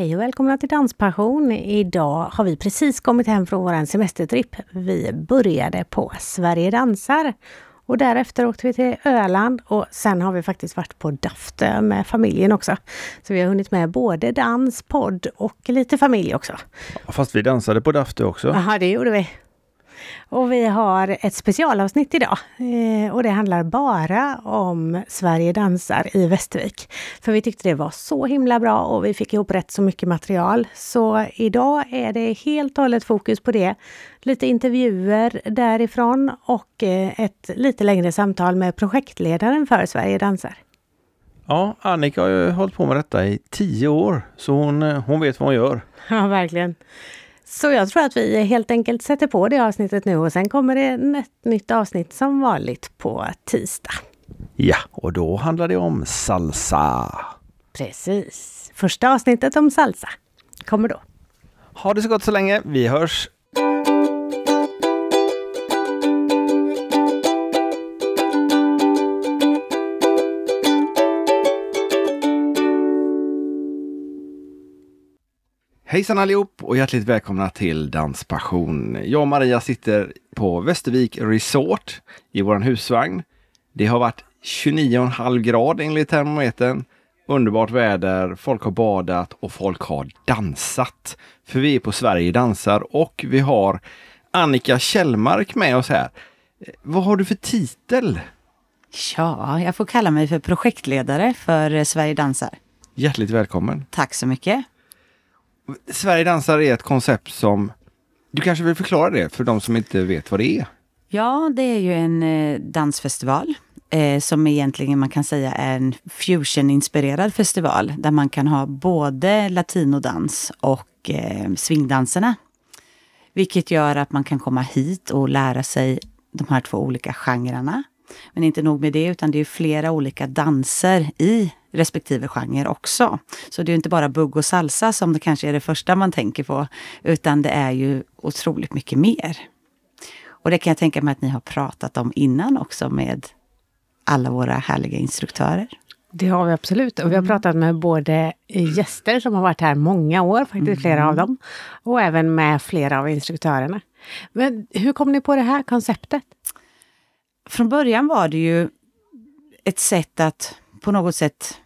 Hej och välkomna till Danspassion. Idag har vi precis kommit hem från vår semestertripp. Vi började på Sverige dansar och därefter åkte vi till Öland och sen har vi faktiskt varit på Daftö med familjen också. Så vi har hunnit med både dans, podd och lite familj också. Fast vi dansade på Daftö också. Jaha, det gjorde vi. Och vi har ett specialavsnitt idag eh, och det handlar bara om Sverige dansar i Västervik. För vi tyckte det var så himla bra och vi fick ihop rätt så mycket material. Så idag är det helt och hållet fokus på det. Lite intervjuer därifrån och eh, ett lite längre samtal med projektledaren för Sverige dansar. Ja, Annika har ju hållit på med detta i tio år, så hon, eh, hon vet vad hon gör. Ja, verkligen. Så jag tror att vi helt enkelt sätter på det avsnittet nu och sen kommer det ett nytt avsnitt som vanligt på tisdag. Ja, och då handlar det om salsa. Precis. Första avsnittet om salsa kommer då. Ha det så gott så länge. Vi hörs Hejsan allihop och hjärtligt välkomna till Danspassion. Jag och Maria sitter på Västervik Resort i vår husvagn. Det har varit 29,5 grad enligt termometern. Underbart väder, folk har badat och folk har dansat. För vi är på Sverige dansar och vi har Annika Kjellmark med oss här. Vad har du för titel? Ja, jag får kalla mig för projektledare för Sverige dansar. Hjärtligt välkommen! Tack så mycket! Sverige dansar är ett koncept som du kanske vill förklara det för de som inte vet vad det är? Ja, det är ju en eh, dansfestival eh, som egentligen man kan säga är en fusion-inspirerad festival där man kan ha både latinodans och eh, swingdanserna. Vilket gör att man kan komma hit och lära sig de här två olika genrerna. Men inte nog med det, utan det är flera olika danser i respektive genre också. Så det är inte bara bugg och salsa som det kanske är det första man tänker på, utan det är ju otroligt mycket mer. Och det kan jag tänka mig att ni har pratat om innan också med alla våra härliga instruktörer. Det har vi absolut. Och vi har mm. pratat med både gäster som har varit här många år, faktiskt mm. flera av dem, och även med flera av instruktörerna. Men hur kom ni på det här konceptet? Från början var det ju ett sätt att på något sätt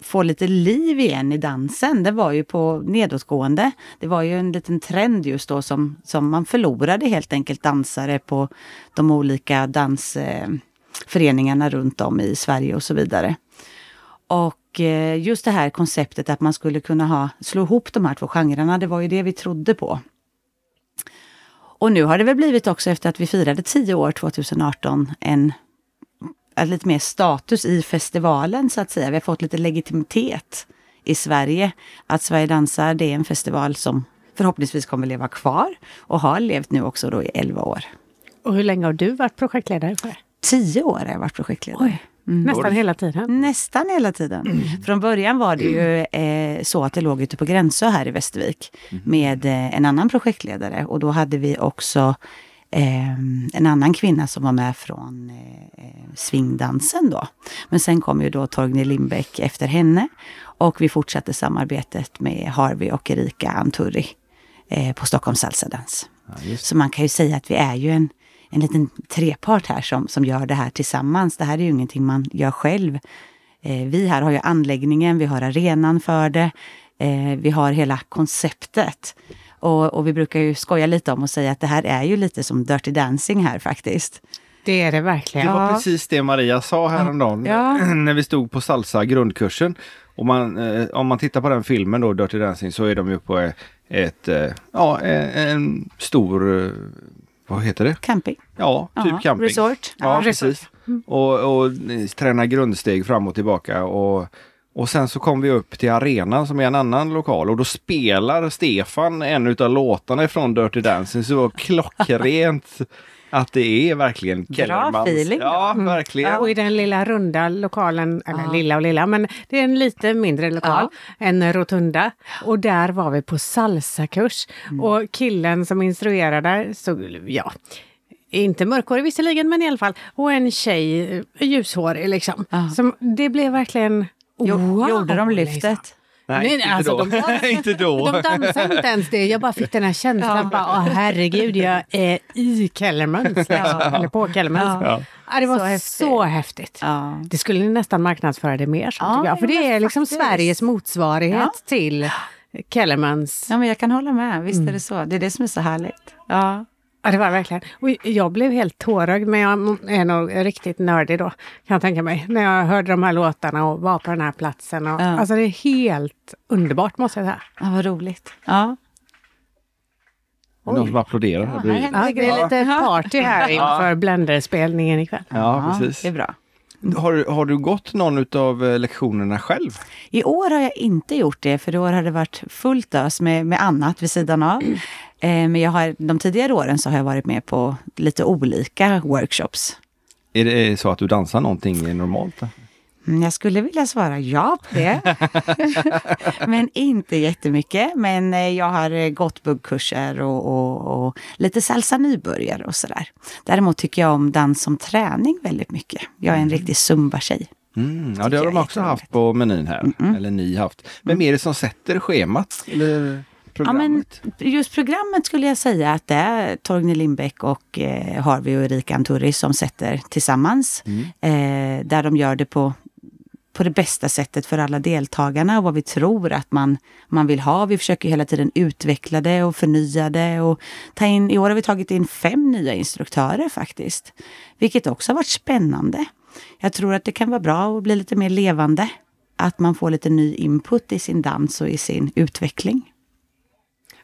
få lite liv igen i dansen. Det var ju på nedåtgående. Det var ju en liten trend just då som, som man förlorade helt enkelt dansare på de olika dansföreningarna runt om i Sverige och så vidare. Och eh, just det här konceptet att man skulle kunna ha, slå ihop de här två genrerna, det var ju det vi trodde på. Och nu har det väl blivit också efter att vi firade tio år 2018 en lite mer status i festivalen så att säga. Vi har fått lite legitimitet i Sverige. Att Sverige dansar, det är en festival som förhoppningsvis kommer leva kvar och har levt nu också då i 11 år. Och hur länge har du varit projektledare för? Tio år har jag varit projektledare. Oj. Mm. Nästan hela tiden? Nästan hela tiden. Mm. Från början var det ju eh, så att det låg ute på Gränsö här i Västervik mm. med eh, en annan projektledare och då hade vi också eh, en annan kvinna som var med från eh, swingdansen då. Men sen kom ju då Torgny Lindbäck efter henne och vi fortsatte samarbetet med Harvey och Erika Anturi eh, på Stockholms salsadans. Ja, Så man kan ju säga att vi är ju en, en liten trepart här som, som gör det här tillsammans. Det här är ju ingenting man gör själv. Eh, vi här har ju anläggningen, vi har arenan för det. Eh, vi har hela konceptet. Och, och, vi brukar ju skoja lite om och säga att det här är ju lite som Dirty Dancing här faktiskt. Det är det verkligen. Det var ja. precis det Maria sa häromdagen ja. när vi stod på salsa grundkursen. Och man, eh, om man tittar på den filmen då, Dirty Dancing, så är de ju på ett, eh, ja, en stor, eh, vad heter det? Camping. Ja, typ Aha. camping. Resort. Ja, ja precis. Mm. Och, och träna grundsteg fram och tillbaka. Och och sen så kom vi upp till arenan som är en annan lokal och då spelar Stefan en utav låtarna från Dirty Dancing. Så det var klockrent att det är verkligen Kellermans. Bra feeling. Ja, verkligen. Ja, och i den lilla runda lokalen, eller ja. lilla och lilla, men det är en lite mindre lokal, ja. en rotunda. Och där var vi på salsakurs. Mm. Och killen som instruerade, så, ja, inte mörkhårig visserligen, men i alla fall. Och en tjej, eh, ljushårig liksom. Ja. Som, det blev verkligen Wow, Gjorde de lyftet? Nej, Nej, inte alltså, då. de dansar- inte då. De dansade inte ens det. Jag bara fick den här känslan. Bara, Åh, herregud, jag är i Kellermans. Ja. Eller på Kellermans. Ja. Ja. det var Så så häftigt. häftigt. Ja. Det skulle ni nästan marknadsföra det mer som, Ja, tycker jag. För det är liksom faktiskt. Sveriges motsvarighet Ja. till Kellermans. ja, men jag kan hålla med. Visst är det så. Det är det som är så härligt. Ja. Ja, det var verkligen. Och jag blev helt tårögd, men jag är nog riktigt nördig då, kan jag tänka mig. När jag hörde de här låtarna och var på den här platsen. Och, Ja. Alltså det är helt underbart måste jag säga. ja, vad roligt. Ja. Är någon som applåderar här Ja, bredvid. Ja, det är lite party här inför Blender-spelningen ikväll. Ja, precis. Det är bra. Har, du- har du gått någon av lektionerna själv? I år har jag inte gjort det, för i år har det varit fullt ös med, med annat vid sidan av. Eh, men jag har, de tidigare åren så har jag varit med på lite olika workshops. Är det så att du dansar någonting normalt? Mm, Jag skulle vilja svara ja på det. men inte jättemycket. Men eh, jag har eh, gått buggkurser och, och, och lite salsa nybörjare och sådär. Däremot tycker jag om dans som träning väldigt mycket. Jag är en riktig zumba-tjej. Mm, ja, det har de också haft på menyn här. Eller ni haft. Vem är det som sätter schemat? Eller Ja, men programmet? just programmet skulle jag säga att det är Torgny Lindbäck och eh, Harvey och Erika Anturi som sätter tillsammans. Eh, där de gör det på, på det bästa sättet för alla deltagarna och vad vi tror att man, man vill ha. Vi försöker hela tiden utveckla det och förnya det. Och ta in, I år har vi tagit in fem nya instruktörer faktiskt. Vilket också har varit spännande. Jag tror att det kan vara bra att bli lite mer levande. Att man får lite ny input i sin dans och i sin utveckling.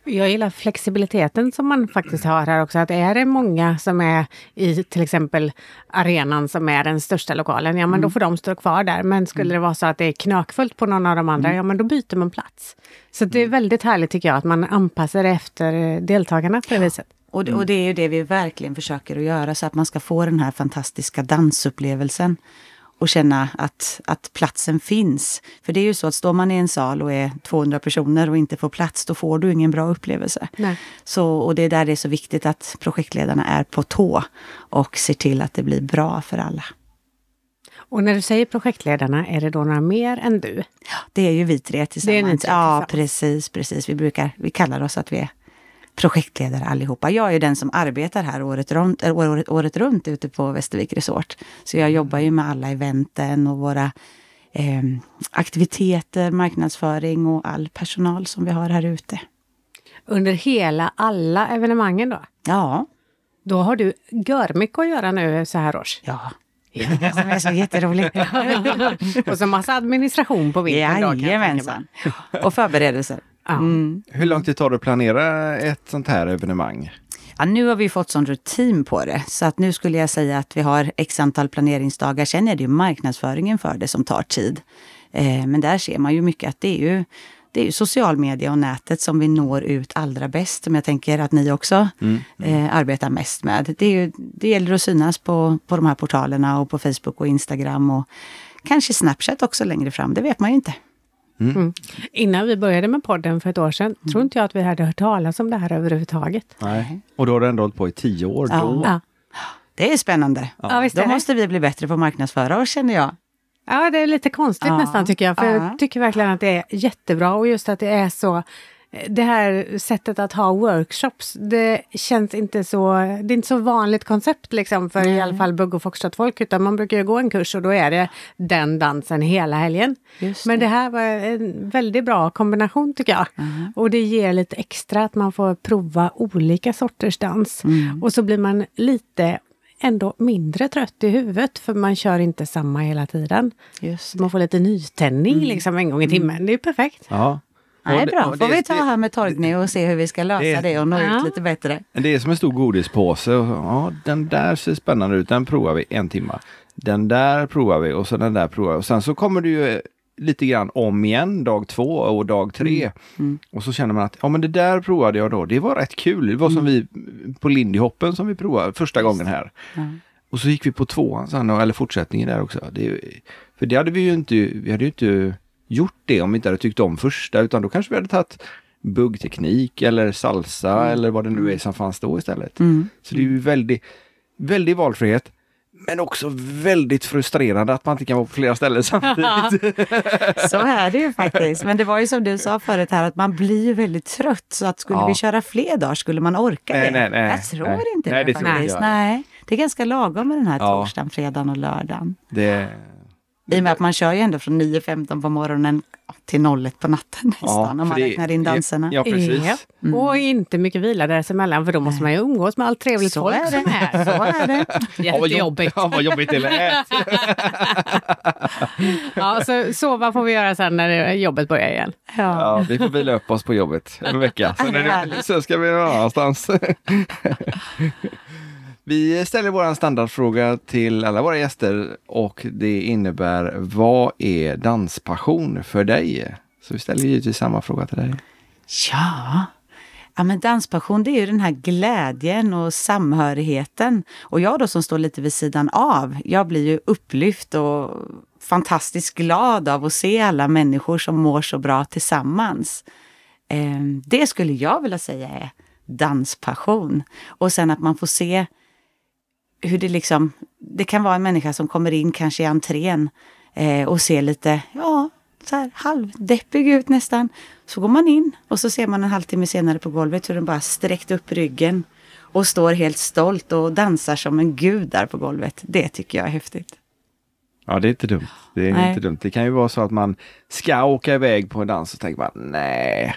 Jag gillar flexibiliteten som man faktiskt har här också. Att är det många som är i till exempel arenan som är den största lokalen, ja men då får de stå kvar där. Men skulle det vara så att det är knökfullt på någon av de andra, ja men då byter man plats. Så det är väldigt härligt tycker jag att man anpassar efter eh, deltagarna på det viset. Och, det- och det är ju det vi verkligen försöker att göra så att man ska få den här fantastiska dansupplevelsen och känna att, att platsen finns. För det är ju så att står man i en sal och är 200 personer och inte får plats, då får du ingen bra upplevelse. Nej. Så, och det är där det är så viktigt att projektledarna är på tå och ser till att det blir bra för alla. Och när du säger projektledarna, är det då några mer än du? Det är ju vi tre tillsammans. Det är ni tre ja, tillsammans. precis, precis. Vi brukar, vi kallar oss att vi är projektledare allihopa. Jag är ju den som arbetar här året runt, äh, året, året runt ute på Västervik Resort. Så jag jobbar ju med alla eventen och våra eh, aktiviteter, marknadsföring och all personal som vi har här ute. Under hela alla evenemangen då? Ja, Då har du görmycket att göra nu så här års. ja. Det som är så jätteroligt. Och så massa administration på vintern. Jajamensan. Och förberedelser. Mm. Hur lång tid tar det att planera ett sånt här evenemang? Ja, nu har vi fått sån rutin på det. Så att nu skulle jag säga att vi har x antal planeringsdagar. Sen är det ju marknadsföringen för det som tar tid. Eh, men där ser man ju mycket att det är ju, det är ju social media och nätet som vi når ut allra bäst. Som jag tänker att ni också eh, arbetar mest med. Det, är ju, det gäller att synas på, på de här portalerna och på Facebook och Instagram. Och kanske Snapchat också längre fram. Det vet man ju inte. Mm. Innan vi började med podden för ett år sedan, tror inte jag att vi hade hört talas om det här överhuvudtaget. Nej. Och då har du ändå hållit på i tio år. Ja. Då. Ja, Det är spännande. ja visst är Då det. måste vi bli bättre på att marknadsföra oss känner jag. Ja, det är lite konstigt Ja. nästan tycker jag. För Ja. jag tycker verkligen att det är jättebra och just att det är så det här sättet att ha workshops, det känns inte så... Det är inte så vanligt koncept liksom för i alla fall bugg och foxtrot-folk, utan man brukar ju gå en kurs och då är det den dansen hela helgen. Just Men det. det här var en väldigt bra kombination tycker jag. Och det ger lite extra att man får prova olika sorters dans. Och så blir man lite ändå mindre trött i huvudet för man kör inte samma hela tiden. Man får lite nytändning liksom en gång i timmen. Det är perfekt. Ja. Nej, bra. och Får det- vi ta det- här med Torgny och se hur vi ska lösa det- det, och nå Ja. ut lite bättre. Det är som en stor godispåse. Och, ja, den där ser spännande ut. Den provar vi en timme. Den där provar vi och så den där provar vi. Och sen så kommer det ju eh, lite grann om igen dag två och dag tre. Mm. Och så känner man att ja men det där provade jag då. Det var rätt kul. Det var som vi på Lindy Hoppen som vi provade första gången här. Och så gick vi på tvåan sen, eller fortsättningen där också. Det, för det hade vi ju inte, vi hade ju inte gjort det om vi inte hade tyckt om första, utan då kanske vi hade tagit buggteknik eller salsa eller vad det nu är som fanns då istället. Mm. Så det är ju väldigt, väldigt valfrihet. Men också väldigt frustrerande att man inte kan vara på flera ställen samtidigt. Så är det ju faktiskt. Men det var ju som du sa förut här att man blir ju väldigt trött. Så att skulle Ja. vi köra fler dagar skulle man orka Nej, det? nej, nej. jag tror Nej. inte Nej, det, det faktiskt. jag. Nej, det är ganska lagom med den här Ja. torsdagen, fredagen och lördagen. Det, I och med att man kör ju ändå från 9.15 på morgonen till 01 på natten nästan. om man det- räknar in danserna. Ja, precis. Ja. Och inte mycket vila däremellan för då måste man ju umgås med allt trevligt Så folk är som det. är. Så är det. Ja, jobb- Jättejobbigt. Ja, vad jobbigt det lät. Ja, så sova får vi göra sen när jobbet börjar igen. Ja. Ja, vi får vila upp oss på jobbet en vecka. Sen, är det, sen ska vi någon annanstans. Vi ställer vår standardfråga till alla våra gäster och det innebär vad är danspassion för dig? Så vi ställer givetvis samma fråga till dig. Ja. ja, men danspassion det är ju den här glädjen och samhörigheten. Och jag då som står lite vid sidan av, jag blir ju upplyft och fantastiskt glad av att se alla människor som mår så bra tillsammans. Eh, Det skulle jag vilja säga är danspassion. Och sen att man får se hur det liksom, det kan vara en människa som kommer in kanske i entrén eh, och ser lite, ja, så här halvdeppig ut nästan. Så går man in och så ser man en halvtimme senare på golvet hur den bara sträckt upp ryggen och står helt stolt och dansar som en gud där på golvet. Det tycker jag är häftigt. Ja, det är inte dumt. Det är Nej. inte dumt. Det kan ju vara så att man ska åka iväg på en dans och tänker man nej,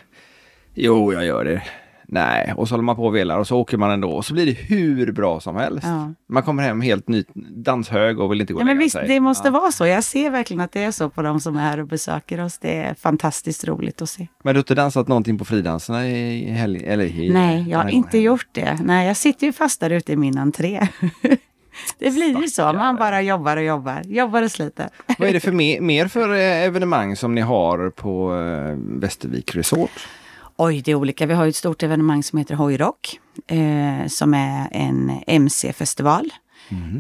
jo jag gör det. Nej, och så håller man på och velar och så åker man ändå och så blir det hur bra som helst. Ja. Man kommer hem helt ny, danshög och vill inte gå Ja, men visst, sig. det måste Ja. vara så. Jag ser verkligen att det är så på de som är här och besöker oss. Det är fantastiskt roligt att se. Men du har inte dansat någonting på fridanserna i helgen? Eller i, Nej, jag har inte gjort det. Nej, jag sitter ju fast där ute i min entré. Det blir ju så, man bara jobbar och jobbar, jobbar och sliter. Vad är det för mer, mer för eh, evenemang som ni har på eh, Västervik Resort? Oj, det är olika. Vi har ett stort evenemang som heter Hojrock, eh, som är en MC-festival.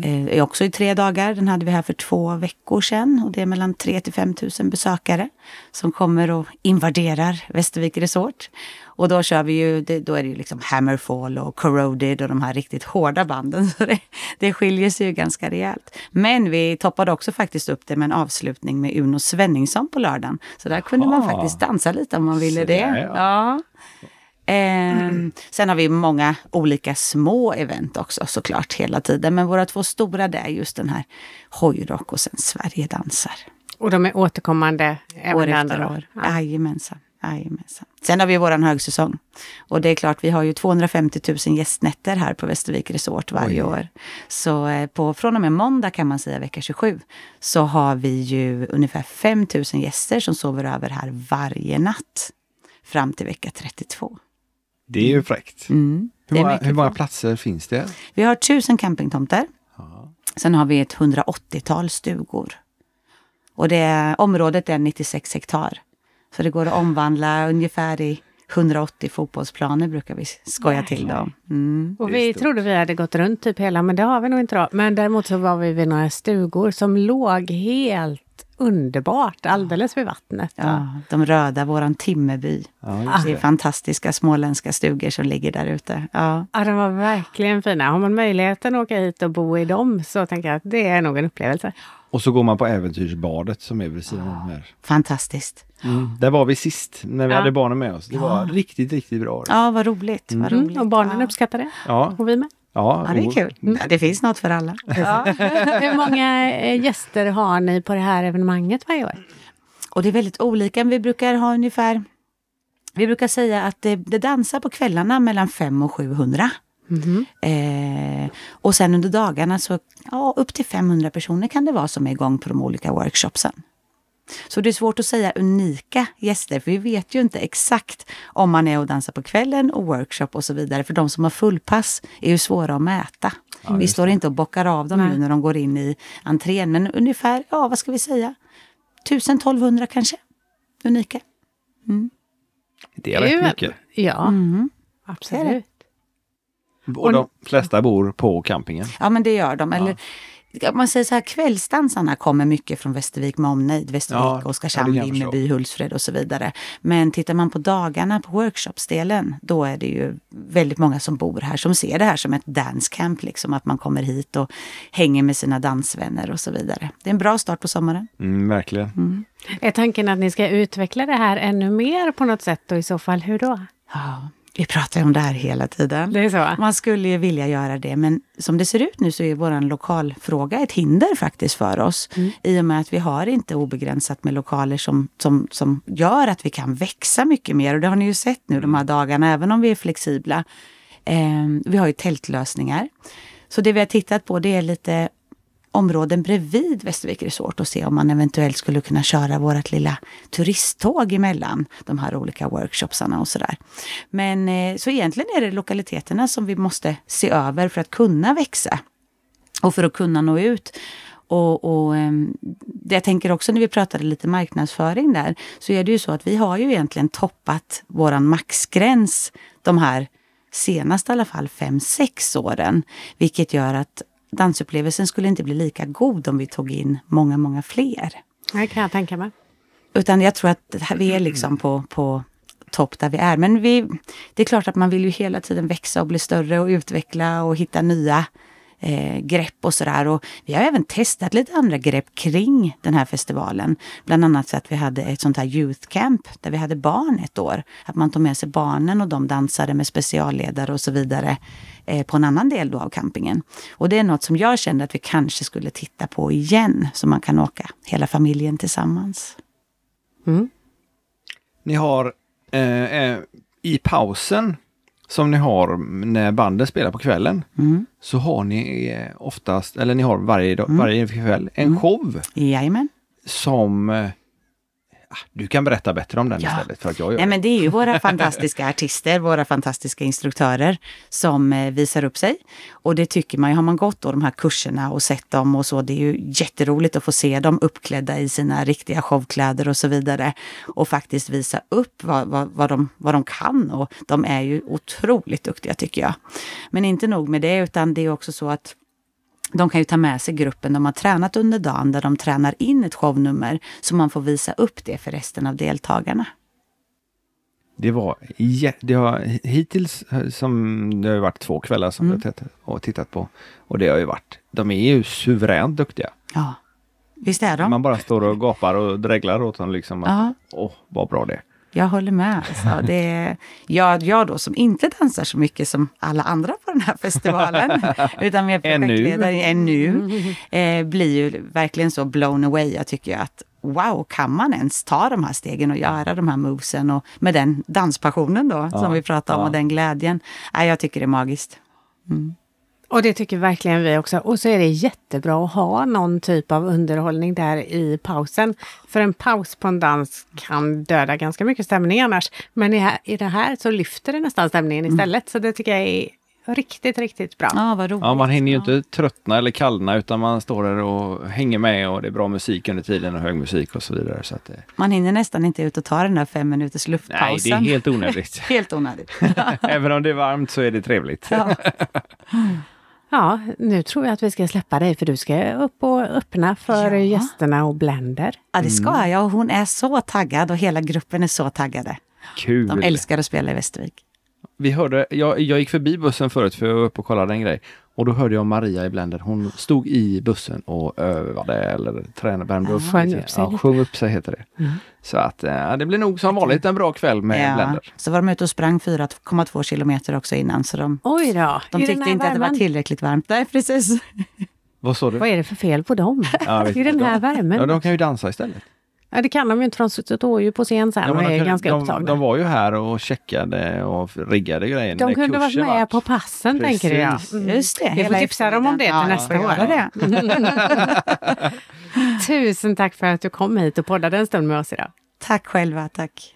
Eh, är också i tre dagar. Den hade vi här för två veckor sedan och det är mellan 3 till 5 000 besökare som kommer och invaderar Västervik Resort. Och då kör vi ju, det, då är det ju liksom Hammerfall och Corroded och de här riktigt hårda banden. Så det, det skiljer sig ju ganska rejält. Men vi toppade också faktiskt upp det med en avslutning med Uno Svenningsson på lördagen. Så där kunde man Aha. faktiskt dansa lite om man ville det. där, ja. Ja. Ehm, Sen har vi många olika små event också såklart hela tiden. Men våra två stora det är just den här Hojrock och sen Sverige dansar. Och de är återkommande även år efter andra år. Ja. Jajamensan. Jajamensan. Sen har vi våran högsäsong. Och det är klart, vi har ju 250 000 gästnätter här på Västervik Resort varje Oj. år. Så eh, på, från och med måndag kan man säga vecka 27 så har vi ju ungefär 5 000 gäster som sover över här varje natt. Fram till vecka 32. Det är ju fräckt. Mm. Hur, många, hur många platser finns det? Vi har 1000 campingtomter. Sen har vi ett 180-tal stugor. Och det, området är 96 hektar. Så det går att omvandla ungefär i 180 fotbollsplaner brukar vi skoja till dem. Mm. Och vi trodde vi hade gått runt typ hela, men det har vi nog inte då. Men däremot så var vi vid några stugor som låg helt underbart, alldeles vid vattnet. Ja, de röda, våran Timmerby. Ja, Det är fantastiska småländska stugor som ligger där ute. Ja. Ja, de var verkligen fina. Har man möjligheten att åka hit och bo i dem så tänker jag att det är nog en upplevelse. Och så går man på Äventyrsbadet som är vid sidan om här. Fantastiskt. Där var vi sist när vi Ja. hade barnen med oss. Det var riktigt, riktigt bra. Ja, vad roligt. Vad roligt. Mm, och barnen ja. uppskattar det. Ja, Och vi med. Ja, Ja, det är kul. Ja, Det finns något för alla. Hur många eh, gäster har ni på det här evenemanget varje år? Och det är väldigt olika. Vi brukar ha ungefär... Vi brukar säga att det, det dansar på kvällarna mellan 500 och 700. Eh, och sen under dagarna så ja, upp till 500 personer kan det vara som är igång på de olika workshopsen. Så det är svårt att säga unika gäster, för vi vet ju inte exakt om man är och dansar på kvällen och workshop och så vidare. För de som har fullpass är ju svåra att mäta. vi står inte och bockar av dem nu när de går in i entrén, men ungefär, ja vad ska vi säga, 1000-1200 kanske, unika. Det är rätt mycket. Ja, Mm. absolut. Och de flesta bor på campingen. Ja, men det gör de. Eller, man säger så här, kvällsdansarna kommer mycket från Västervik med omnejd. Västervik, Ja, Oskarshamn, Vimmerby, Hultsfred och så vidare. Men tittar man på dagarna på workshopsdelen, då är det ju väldigt många som bor här som ser det här som ett dancecamp. Liksom, att man kommer hit och hänger med sina dansvänner och så vidare. Det är en bra start på sommaren. Mm, verkligen. Är tanken att ni ska utveckla det här ännu mer på något sätt och i så fall hur då? Ja, vi pratar ju om det här hela tiden. Det är så? Man skulle ju vilja göra det, men som det ser ut nu så är vår lokalfråga ett hinder faktiskt för oss. I och med att vi har inte obegränsat med lokaler som, som, som gör att vi kan växa mycket mer. Och det har ni ju sett nu de här dagarna, även om vi är flexibla. Eh, vi har ju tältlösningar. Så det vi har tittat på det är lite områden bredvid Västervik Resort och se om man eventuellt skulle kunna köra vårt lilla turisttåg emellan de här olika workshopsarna och sådär. Men eh, så egentligen är det lokaliteterna som vi måste se över för att kunna växa och för att kunna nå ut. Och, och ehm, det jag tänker också när vi pratade lite marknadsföring där, så är det ju så att vi har ju egentligen toppat våran maxgräns de här senaste i alla fall fem sex åren. Vilket gör att dansupplevelsen skulle inte bli lika god om vi tog in många, många fler. Det kan jag tänka mig. Utan jag tror att vi är liksom på, på topp där vi är. Men vi, det är klart att man vill ju hela tiden växa och bli större och utveckla och hitta nya eh, grepp och sådär. Och vi har även testat lite andra grepp kring den här festivalen. Bland annat så att vi hade ett sånt här youth camp där vi hade barn ett år. Att man tog med sig barnen och de dansade med specialledare och så vidare eh, på en annan del då av campingen. Och det är något som jag kände att vi kanske skulle titta på igen. Så man kan åka hela familjen tillsammans. Ni har eh, eh, i pausen som ni har när banden spelar på kvällen Mm. så har ni eh, oftast, eller ni har varje, dag, varje kväll, en show Jajamän. som eh, du kan berätta bättre om den Ja. istället för att jag gör Nej, det. men det är ju våra fantastiska artister, våra fantastiska instruktörer som eh, visar upp sig. Och det tycker man ju, har man gått då de här kurserna och sett dem och så, det är ju jätteroligt att få se dem uppklädda i sina riktiga showkläder och så vidare. Och faktiskt visa upp vad, vad, vad, de, vad de kan. Och de är ju otroligt duktiga tycker jag. Men inte nog med det, utan det är också så att de kan ju ta med sig gruppen de har tränat under dagen där de tränar in ett shownummer så man får visa upp det för resten av deltagarna. Det var, det har hittills eh, som det har varit två kvällar som Mm. vi har tittat- på. Och det har ju varit, de är ju suveränt duktiga. Ja, visst är de? Man bara står och gapar och dreglar åt dem liksom. Att. Åh, vad bra det är. Jag håller med. Alltså, det är, jag, jag då som inte dansar så mycket som alla andra på den här festivalen, utan mer projektledare ännu, eh, blir ju verkligen så blown away. Jag tycker att wow, kan man ens ta de här stegen och göra de här movesen och med den danspassionen då Ja, som vi pratar om ja. och den glädjen. Nej, jag tycker det är magiskt. Och det tycker verkligen vi också. Och så är det jättebra att ha någon typ av underhållning där i pausen. För en paus på en dans kan döda ganska mycket stämning annars. Men i, här, i det här så lyfter det nästan stämningen istället. Så det tycker jag är riktigt, riktigt bra. Ja, vad roligt. Ja, man hinner ju inte tröttna eller kallna utan man står där och hänger med och det är bra musik under tiden och hög musik och så vidare. Så att, eh, Man hinner nästan inte ut och ta den där fem minuters nej, luftpausen. det är helt onödigt. helt onödigt. Även om det är varmt så är det trevligt. Ja. Ja, nu tror jag att vi ska släppa dig för du ska upp och öppna för Ja. gästerna och Blender. ja, det ska Mm. jag. Och hon är så taggad och hela gruppen är så taggade. Kul! De älskar att spela i Västervik. Vi hörde, jag, jag gick förbi bussen förut för jag var uppe och kollade en grej. Och då hörde jag Maria i Blender. Hon stod i bussen och övade eller tränade, värmde upp. Sjöng upp sig Ja, sjöng upp sig heter det. Så att eh, det blir nog som vanligt en bra kväll med Blender. Så var de ute och sprang 4,2 kilometer också innan. Så de, Oj då! de tyckte inte att det var tillräckligt varmt. Nej, precis. Vad sa du? Vad är det för fel på dem? Ja, I den här De- värmen? Ja, de kan ju dansa istället. Ja, det kan de ju inte, för de står ju på scen sen Ja, och men de, är kan- ganska de, upptagna. de var ju här och checkade och riggade grejer. De kunde varit med var. på passen, Precis. tänker jag. Mm. Just det. Vi får tipsa dem om det till eftermiddagen. nästa år. Tusen tack för att du kom hit och poddade en stund med oss idag. Tack själva, tack.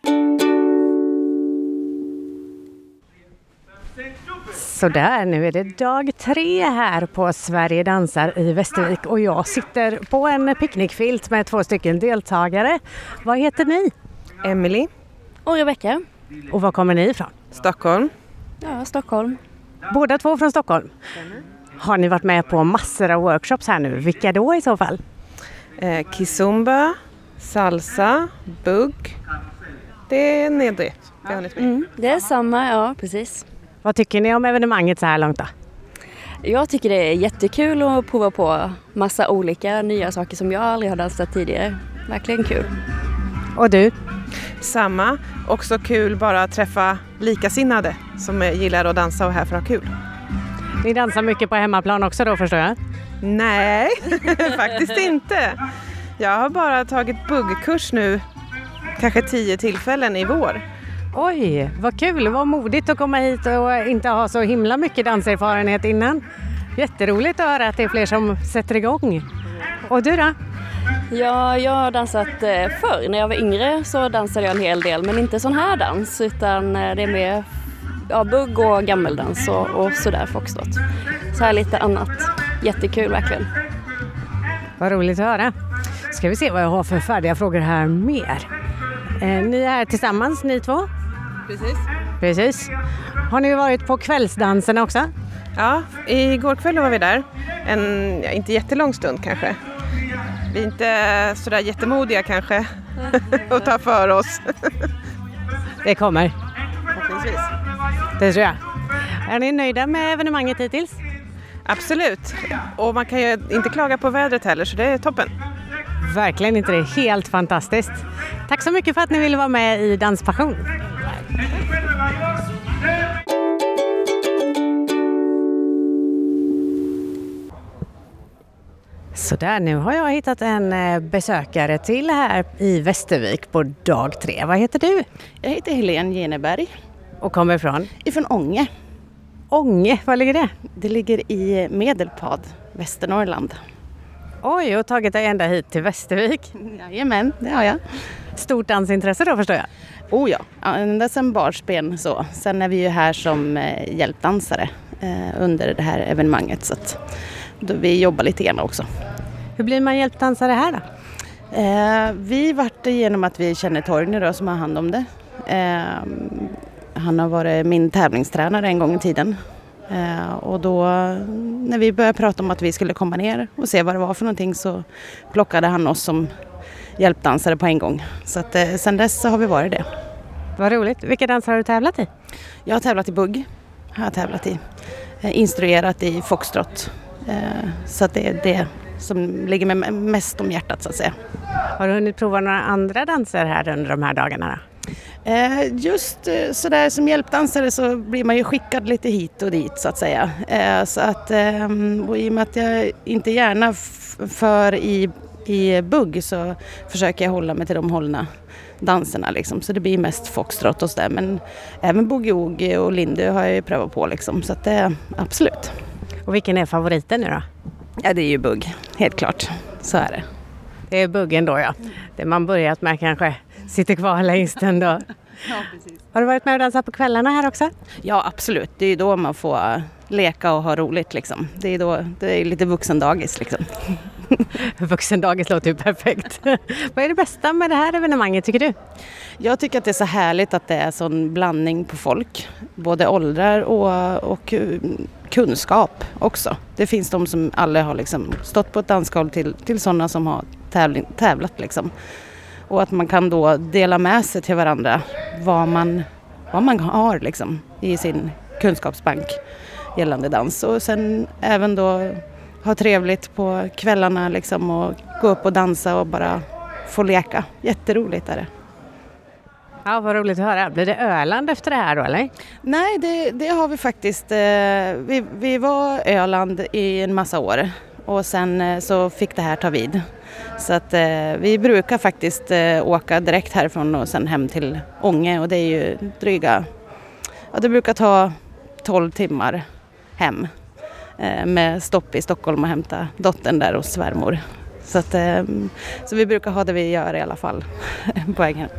Sådär, nu är det dag tre här på Sverige dansar i Västervik och jag sitter på en picknickfilt med två stycken deltagare. Vad heter ni? Emily, Och Rebecka. Och var kommer ni ifrån? Stockholm. Ja, Stockholm. Båda två från Stockholm. har ni varit med på massor av workshops här nu. Vilka då i så fall? Eh, kizumba, salsa, bugg. Det är det hunnit med. Mm, det är samma, ja precis. Vad tycker ni om evenemanget så här långt då? Jag tycker det är jättekul att prova på massa olika nya saker som jag aldrig har dansat tidigare. Verkligen kul. Och du? Samma. Också kul bara att träffa likasinnade som gillar att dansa och är här för att ha kul. Ni dansar mycket på hemmaplan också då förstår jag? Nej, faktiskt inte. Jag har bara tagit buggkurs nu, kanske tio tillfällen i vår. Oj, vad kul! Vad modigt att komma hit och inte ha så himla mycket danserfarenhet innan. Jätteroligt att höra att det är fler som sätter igång. Och du då? Ja, jag har dansat eh, förr. När jag var yngre så dansade jag en hel del, men inte sån här dans utan eh, det är mer ja, bugg och gammeldans och, och sådär foxtrot. Så här lite annat. Jättekul verkligen. Vad roligt att höra. Ska vi se vad jag har för färdiga frågor här mer. Eh, ni är här tillsammans ni två? Precis. Precis. Har ni varit på kvällsdanserna också? Ja, igår kväll var vi där. En, ja, inte jättelång stund kanske. Vi är inte sådär jättemodiga kanske att ta för oss. Det kommer. Förhoppningsvis. Det tror jag. Är ni nöjda med evenemanget hittills? Absolut. Och man kan ju inte klaga på vädret heller så det är toppen. Verkligen inte det. Helt fantastiskt. Tack så mycket för att ni ville vara med i Danspassion. Sådär, nu har jag hittat en eh, besökare till här i Västervik på dag tre. Vad heter du? Jag heter Helene Geneberg Och kommer ifrån? ifrån Ånge. Ånge, var ligger det? Det ligger i Medelpad, Västernorrland. Oj, och tagit dig ända hit till Västervik. Jajamän, det har jag. Stort dansintresse då förstår jag. Oh ja, ända sedan barnsben så. Sen är vi ju här som eh, hjälpdansare eh, under det här evenemanget så att då vi jobbar lite grann också. Hur blir man hjälpdansare här då? Eh, vi vart det genom att vi känner Torgny då som har hand om det. Eh, han har varit min tävlingstränare en gång i tiden. Eh, och då när vi började prata om att vi skulle komma ner och se vad det var för någonting så plockade han oss som hjälpdansare på en gång. Så att eh, sen dess så har vi varit det. Vad roligt. Vilka danser har du tävlat i? Jag har tävlat i bugg. Har tävlat i. Eh, instruerat i foxtrot. Eh, så att det är det som ligger mig mest om hjärtat så att säga. Har du hunnit prova några andra danser här under de här dagarna? Då? Eh, Just eh, sådär som hjälpdansare så blir man ju skickad lite hit och dit så att säga. Eh, Så att, ehm, och i och med att jag inte gärna för i, i bugg så försöker jag hålla mig till de hållna danserna liksom. Så det blir mest foxtrot och sådär. Men även boogie-woogie och lindy har jag ju prövat på liksom. Så att det, absolut. Och vilken är favoriten nu då? Ja det är ju bugg, helt klart. Så är det. Det är buggen då ja. Det man börjat med kanske sitter kvar längst ändå. Har du varit med och dansat på kvällarna här också? Ja absolut, det är ju då man får eh, leka och ha roligt liksom. Det är då, det är lite vuxendagis liksom. Vuxendagis låter ju perfekt. Vad är det bästa med det här evenemanget tycker du? Jag tycker att det är så härligt att det är sån blandning på folk. Både åldrar och, och eh, kunskap också. Det finns de som aldrig har liksom stått på ett dansgolv till, till sådana som har tävling, tävlat. Liksom. Och att man kan då dela med sig till varandra vad man, vad man har liksom, i sin kunskapsbank gällande dans. Och sen även då ha trevligt på kvällarna liksom, och gå upp och dansa och bara få leka. Jätteroligt är det. Ja, vad roligt att höra. Blir det Öland efter det här då eller? Nej, det, det har vi faktiskt. Eh, vi, vi var Öland i en massa år och sen eh, så fick det här ta vid. Så att eh, vi brukar faktiskt eh, åka direkt härifrån och sen hem till Ånge och det är ju dryga, ja det brukar ta 12 timmar hem eh, med stopp i Stockholm och hämta dottern där hos svärmor. Så, att, eh, så vi brukar ha det vi gör i alla fall på vägen hem.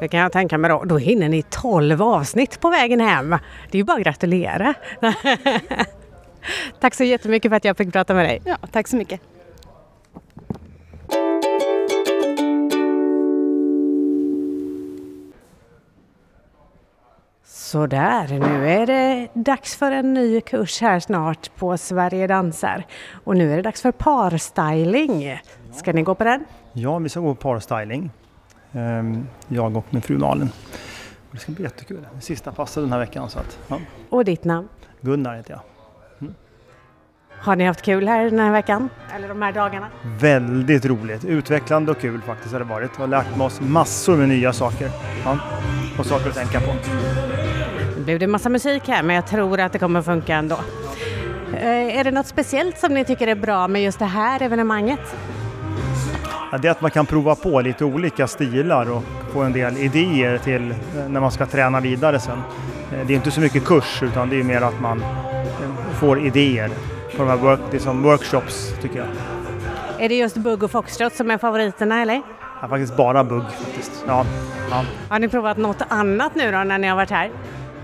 Det kan jag tänka mig då. Då hinner ni 12 avsnitt på vägen hem. Det är ju bara att gratulera. Tack så jättemycket för att jag fick prata med dig. Ja, tack så mycket. Sådär, nu är det dags för en ny kurs här snart på Sverige dansar. Och nu är det dags för parstyling. Ska ni gå på den? Ja, vi ska gå på parstyling. Ehm, Jag och min fru Malin. Det ska bli jättekul. Det sista passet den här veckan. Så att, ja. Och ditt namn? Gunnar heter jag. Har ni haft kul här den här veckan? Eller de här dagarna? Väldigt roligt. Utvecklande och kul faktiskt har det varit. Och lärt med oss massor med nya saker. Ja. Och saker att tänka på. Nu blev det massa musik här men jag tror att det kommer funka ändå. Eh, Är det något speciellt som ni tycker är bra med just det här evenemanget? Ja, det är att man kan prova på lite olika stilar och få en del idéer till eh, när man ska träna vidare sen. Eh, Det är inte så mycket kurs utan det är mer att man får idéer på de här work, det är som workshops tycker jag. Är det just bugg och foxtrot som är favoriterna eller? Ja, faktiskt bara bugg faktiskt. Ja, ja. Har ni provat något annat nu då när ni har varit här?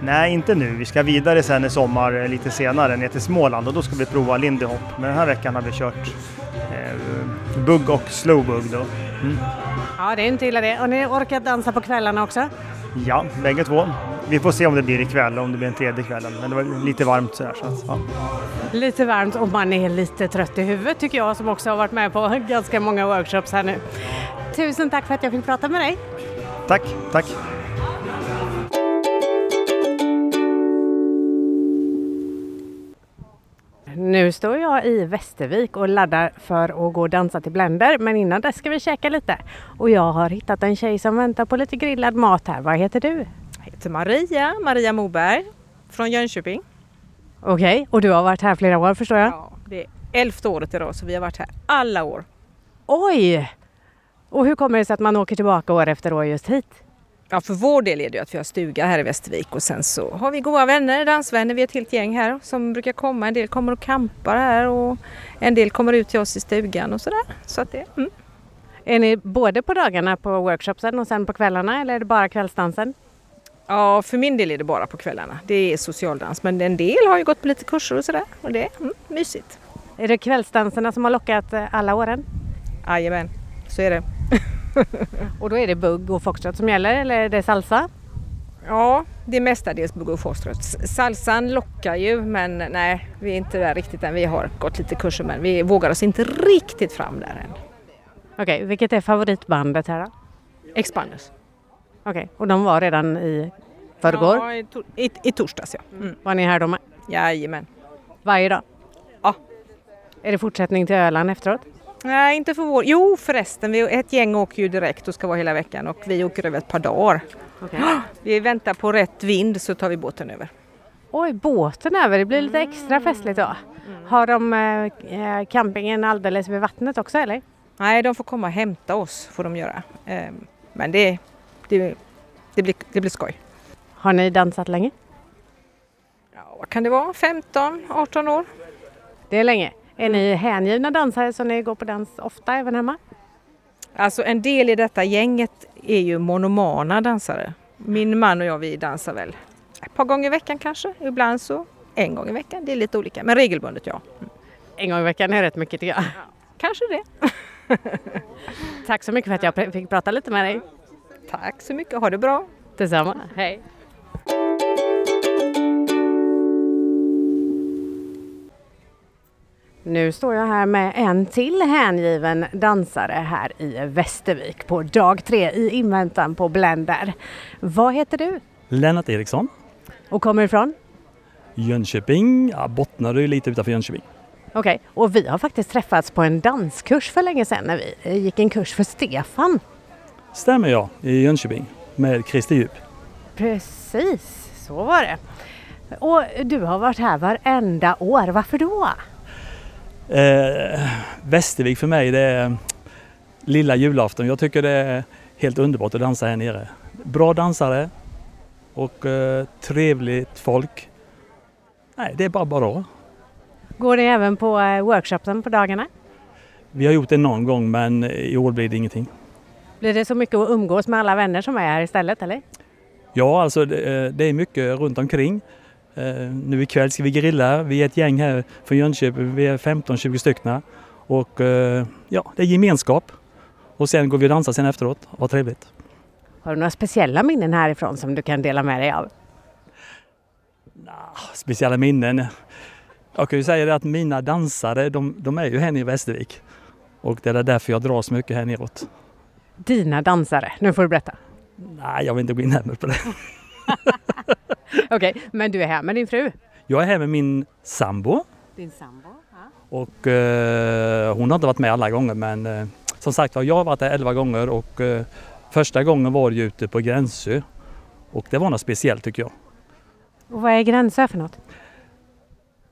Nej, inte nu. Vi ska vidare sen i sommar eh, lite senare ner till Småland och då ska vi prova lindy hop. Men den här veckan har vi kört eh, bugg och slow bugg då. Mm. Ja, det är inte illa det. Och ni orkat dansa på kvällarna också? Ja, bägge två. Vi får se om det blir ikväll, om det blir en tredje kvällen. Men det var lite varmt sådär. Så att, ja. Lite varmt och man är lite trött i huvudet tycker jag som också har varit med på ganska många workshops här nu. Tusen tack för att jag fick prata med dig. Tack, tack. Nu står jag i Västervik och laddar för att gå och dansa till Blender men innan dess ska vi käka lite. Och jag har hittat en tjej som väntar på lite grillad mat här. Vad heter du? Heter Maria, Maria Moberg från Jönköping. Okej, och du har varit här flera år förstår jag? Ja, det är elfte året idag så vi har varit här alla år. Oj! Och hur kommer det sig att man åker tillbaka år efter år just hit? Ja, för vår del är det ju att vi har stuga här i Västervik och sen så har vi goda vänner, dansvänner, vi är ett helt gäng här som brukar komma. En del kommer och campar här och en del kommer ut till oss i stugan och sådär. Så att det, mm. Är ni både på dagarna på workshopsen och sen på kvällarna eller är det bara kvällsdansen? Ja, för min del är det bara på kvällarna. Det är socialdans men en del har ju gått på lite kurser och sådär och det är mm, mysigt. Är det kvällsdanserna som har lockat eh, alla åren? Jajamän, så är det. Och då är det bugg och foxtrot som gäller eller är det salsa? Ja, det är mestadels bugg och foxtrot. Salsan lockar ju men nej, vi är inte där riktigt än. Vi har gått lite kurser men vi vågar oss inte riktigt fram där än. Okej, vilket är favoritbandet här då? Expanders. Okej, och de var redan i förrgår? Ja, i, to- i, i torsdags ja. Mm. Var ni här då med? Jajamän. Varje dag? Ja. Är det fortsättning till Öland efteråt? Nej, inte för vår. Jo förresten, vi, ett gäng åker ju direkt och ska vara hela veckan och vi åker över ett par dagar. Okej. Vi väntar på rätt vind så tar vi båten över. Oj, båten över, det blir lite extra festligt då. Har de eh, campingen alldeles vid vattnet också eller? Nej, de får komma och hämta oss får de göra. Ehm, Men det, det, det, blir, det blir skoj. Har ni dansat länge? Ja, vad kan det vara? 15, 18 år? Det är länge. Är ni hängivna dansare så ni går på dans ofta även hemma? Alltså en del i detta gänget är ju monomana dansare. Min man och jag vi dansar väl ett par gånger i veckan kanske. Ibland så en gång i veckan. Det är lite olika men regelbundet ja. En gång i veckan är rätt mycket tycker jag. Kanske det. Tack så mycket för att jag fick prata lite med dig. Tack så mycket. Ha det bra. Detsamma. Hej. Nu står jag här med en till hängiven dansare här i Västervik på dag tre i inväntan på Blender. Vad heter du Lennart Eriksson, och kommer ifrån? Jönköping, ja, bottnar ju lite utanför Jönköping. Okej, och vi har faktiskt träffats på en danskurs för länge sedan när vi eh, gick en kurs för Stefan. Stämmer jag, i Jönköping med Christer Djup. Precis, så var det. Och du har varit här varenda år, varför då? Eh, Västervik för mig det är lilla julafton. Jag tycker det är helt underbart att dansa här nere. Bra dansare och eh, trevligt folk. Nej, det är bara bra. Går ni även på eh, workshopen på dagarna? Vi har gjort det någon gång men i år blir det ingenting. Blir det så mycket att umgås med alla vänner som är här istället eller? Ja, alltså det, eh, är mycket runt omkring. Eh, Nu ikväll ska vi grilla. Vi är ett gäng här från Jönköping. Vi är 15-20 stycken. Och eh, ja, det är gemenskap. Och sen går vi och dansar sen efteråt. Vad trevligt. Har du några speciella minnen härifrån som du kan dela med dig av? Speciella minnen. Jag kan ju säga det att mina dansare, de, de är ju här nere i Västervik. Och det är därför jag dras mycket här neråt. Dina dansare, nu får du berätta. Nej, jag vill inte gå in närmare på det. Okej, men du är här med din fru? Jag är här med min sambo Din sambo? Ja. och eh, hon har inte varit med alla gånger men eh, som sagt var, jag har varit där 11 gånger och eh, första gången var ju ute på Gränsö. Och det var något speciellt tycker jag. Och vad är Gränsö för något?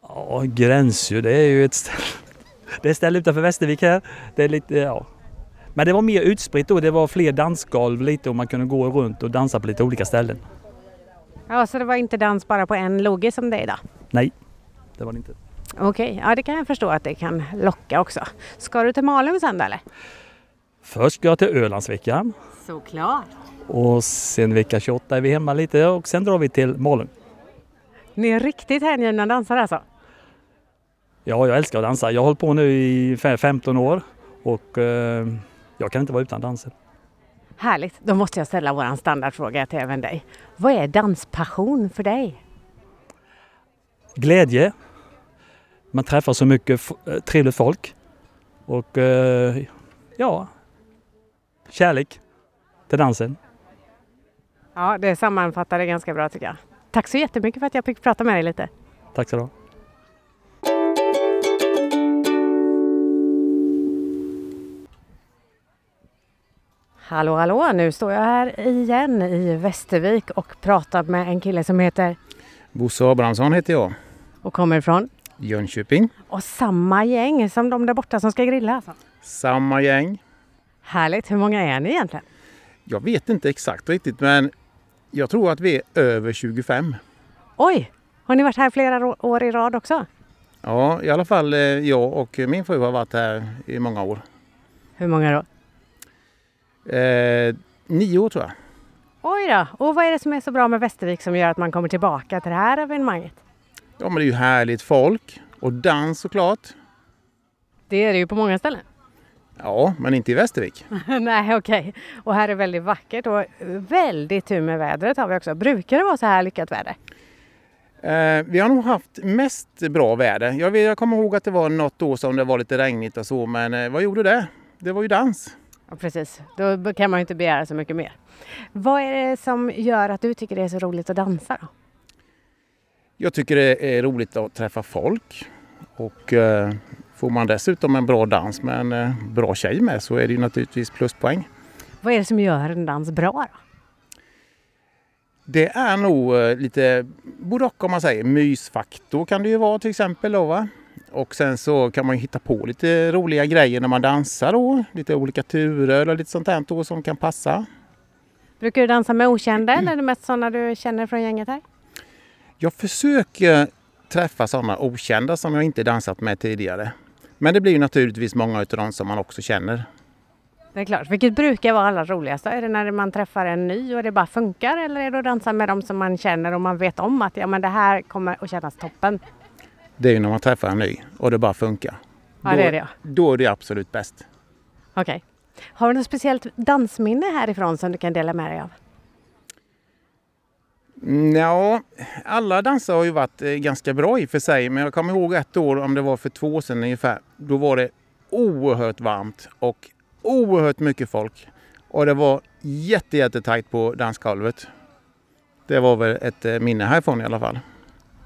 Ja, Gränsö det är ju ett ställe, det är ett ställe utanför Västervik här. Det är lite, ja. Men det var mer utspritt då, det var fler dansgolv lite och man kunde gå runt och dansa på lite olika ställen. Ja, så det var inte dans bara på en loge som det är idag? Nej, det var det inte. Okej, ja det kan jag förstå att det kan locka också. Ska du till Malung sen då eller? Först ska jag till Ölandsveckan Såklart! och sen vecka 28 är vi hemma lite och sen drar vi till Malung. Ni är riktigt hängivna dansare alltså? Ja, jag älskar att dansa. Jag har hållit på nu i fe- 15 år och eh, jag kan inte vara utan dansen. Härligt, då måste jag ställa våran standardfråga till även dig. Vad är danspassion för dig? Glädje. Man träffar så mycket eh, trevligt folk och eh, ja, kärlek till dansen. Ja, det sammanfattar det ganska bra tycker jag. Tack så jättemycket för att jag fick prata med dig lite. Tack så du ha. Hallå, hallå! Nu står jag här igen i Västervik och pratar med en kille som heter Bosse Abrahamsson heter jag. och kommer ifrån. Jönköping. Och samma gäng som de där borta som ska grilla. Alltså. Samma gäng. Härligt! Hur många är ni egentligen? Jag vet inte exakt riktigt men jag tror att vi är över 25. Oj! Har ni varit här flera år i rad också? Ja, i alla fall eh, jag och min fru har varit här i många år. Hur många då? Eh, nio år tror jag. Oj då! Och vad är det som är så bra med Västervik som gör att man kommer tillbaka till det här evenemanget? Ja, men det är ju härligt folk och dans såklart. Det är det ju på många ställen. Ja, men inte i Västervik. Nej, okej. Och här är väldigt vackert och väldigt tur med vädret har vi också. Brukar det vara så här lyckat väder? Eh, vi har nog haft mest bra väder. Jag, jag kommer ihåg att det var något år som det var lite regnigt och så, men eh, vad gjorde det? Det var ju dans. Ja, precis. Då kan man ju inte begära så mycket mer. Vad är det som gör att du tycker det är så roligt att dansa då? Jag tycker det är roligt att träffa folk och eh, får man dessutom en bra dans med en eh, bra tjej med så är det ju naturligtvis pluspoäng. Vad är det som gör en dans bra då? Det är nog eh, lite både och om man säger. Mysfaktor kan det ju vara till exempel. Då, va? Och sen så kan man hitta på lite roliga grejer när man dansar då. Lite olika turer och lite sånt där då som kan passa. Brukar du dansa med okända eller är det mest sådana du känner från gänget här? Jag försöker träffa sådana okända som jag inte dansat med tidigare. Men det blir ju naturligtvis många av dem som man också känner. Det är klart. Vilket brukar vara allra roligast? Är det när man träffar en ny och det bara funkar eller är det att dansa med dem som man känner och man vet om att ja, men det här kommer att kännas toppen? Det är ju när man träffar en ny och det bara funkar. Ja, då, det är det. Då är det absolut bäst. Okej. Har du något speciellt dansminne härifrån som du kan dela med dig av? Ja, alla danser har ju varit eh, ganska bra i och för sig. Men jag kommer ihåg ett år, om det var för två år sedan ungefär. Då var det oerhört varmt och oerhört mycket folk. Och det var jätte, jättetajt på dansgolvet. Det var väl ett eh, minne härifrån i alla fall.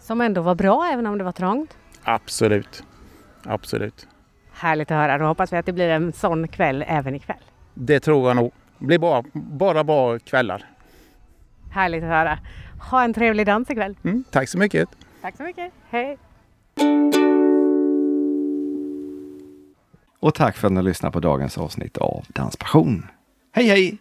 Som ändå var bra även om det var trångt? Absolut. Absolut. Härligt att höra. Då hoppas vi att det blir en sån kväll även ikväll. Det tror jag nog. Det blir bara, bara bra kvällar. Härligt att höra. Ha en trevlig dans ikväll. Mm, tack så mycket. Tack så mycket. Hej! Och tack för att ni har lyssnat på dagens avsnitt av Danspassion. Hej hej!